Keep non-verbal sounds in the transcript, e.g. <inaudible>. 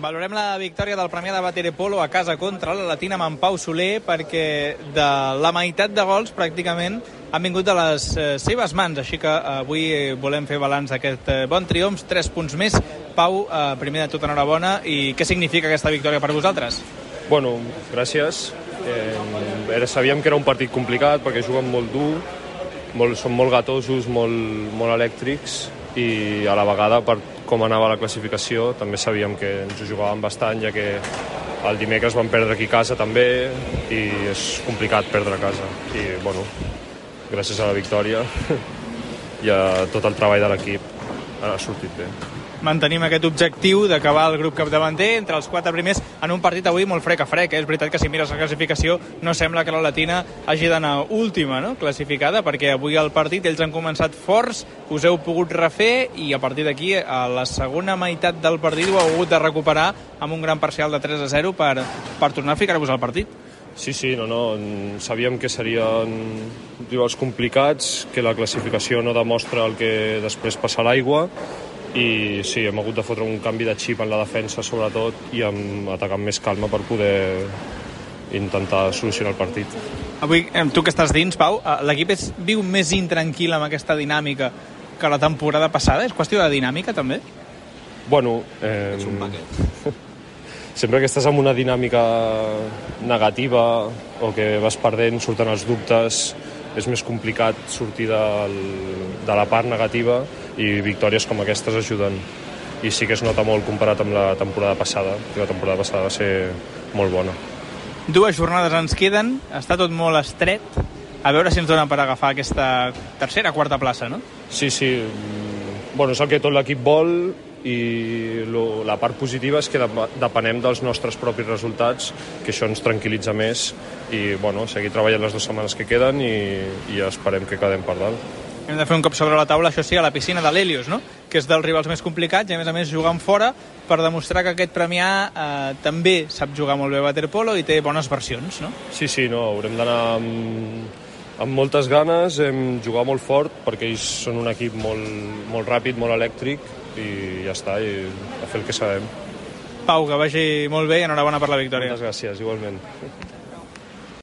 Valorem la victòria del Premià de Waterpolo a casa contra la Latina amb en Pau Soler perquè de la meitat de gols pràcticament han vingut de les eh, seves mans, així que eh, avui volem fer balanç d'aquest eh, bon triomf, tres punts més. Pau, primer de tot enhorabona, i què significa aquesta victòria per vosaltres? Bueno, gràcies. Eh, sabíem que era un partit complicat perquè juguen molt dur, molt, són molt gatosos, molt, molt elèctrics i a la vegada per com anava la classificació també sabíem que ens ho jugàvem bastant ja que el dimecres vam perdre aquí a casa també i és complicat perdre a casa. I bueno, gràcies a la victòria <laughs> i a tot el treball de l'equip ha sortit bé mantenim aquest objectiu d'acabar el grup capdavanter entre els quatre primers en un partit avui molt frec a frec. Eh? És veritat que si mires la classificació no sembla que la Latina hagi d'anar última no? classificada perquè avui el partit ells han començat forts, us heu pogut refer i a partir d'aquí a la segona meitat del partit ho heu hagut de recuperar amb un gran parcial de 3 a 0 per, per tornar a ficar-vos al partit. Sí, sí, no, no, sabíem que serien rivals complicats, que la classificació no demostra el que després passa l'aigua i sí, hem hagut de fotre un canvi de xip en la defensa sobretot i hem atacat amb més calma per poder intentar solucionar el partit. Avui, tu que estàs dins, Pau, eh, l'equip viu més intranquil amb aquesta dinàmica que la temporada passada? És qüestió de dinàmica, també? Bueno, eh, És un paquet. <laughs> sempre que estàs en una dinàmica negativa o que vas perdent, surten els dubtes, és més complicat sortir del, de la part negativa i victòries com aquestes ajuden. I sí que es nota molt comparat amb la temporada passada que la temporada passada va ser molt bona. Dues jornades ens queden, està tot molt estret. A veure si ens dona per agafar aquesta tercera, quarta plaça, no? Sí, sí, bueno, és el que tot l'equip vol i lo, la part positiva és que depenem dels nostres propis resultats, que això ens tranquil·litza més i bueno, seguir treballant les dues setmanes que queden i, i esperem que quedem per dalt. Hem de fer un cop sobre la taula, això sí, a la piscina de l'Helios, no? que és dels rivals més complicats i a més a més jugant fora per demostrar que aquest Premià eh, també sap jugar molt bé a waterpolo i té bones versions, no? Sí, sí, no, haurem d'anar amb, amb moltes ganes, hem jugar molt fort perquè ells són un equip molt, molt ràpid, molt elèctric i ja està, i a fer el que sabem. Pau, que vagi molt bé i enhorabona per la victòria. Moltes gràcies, igualment.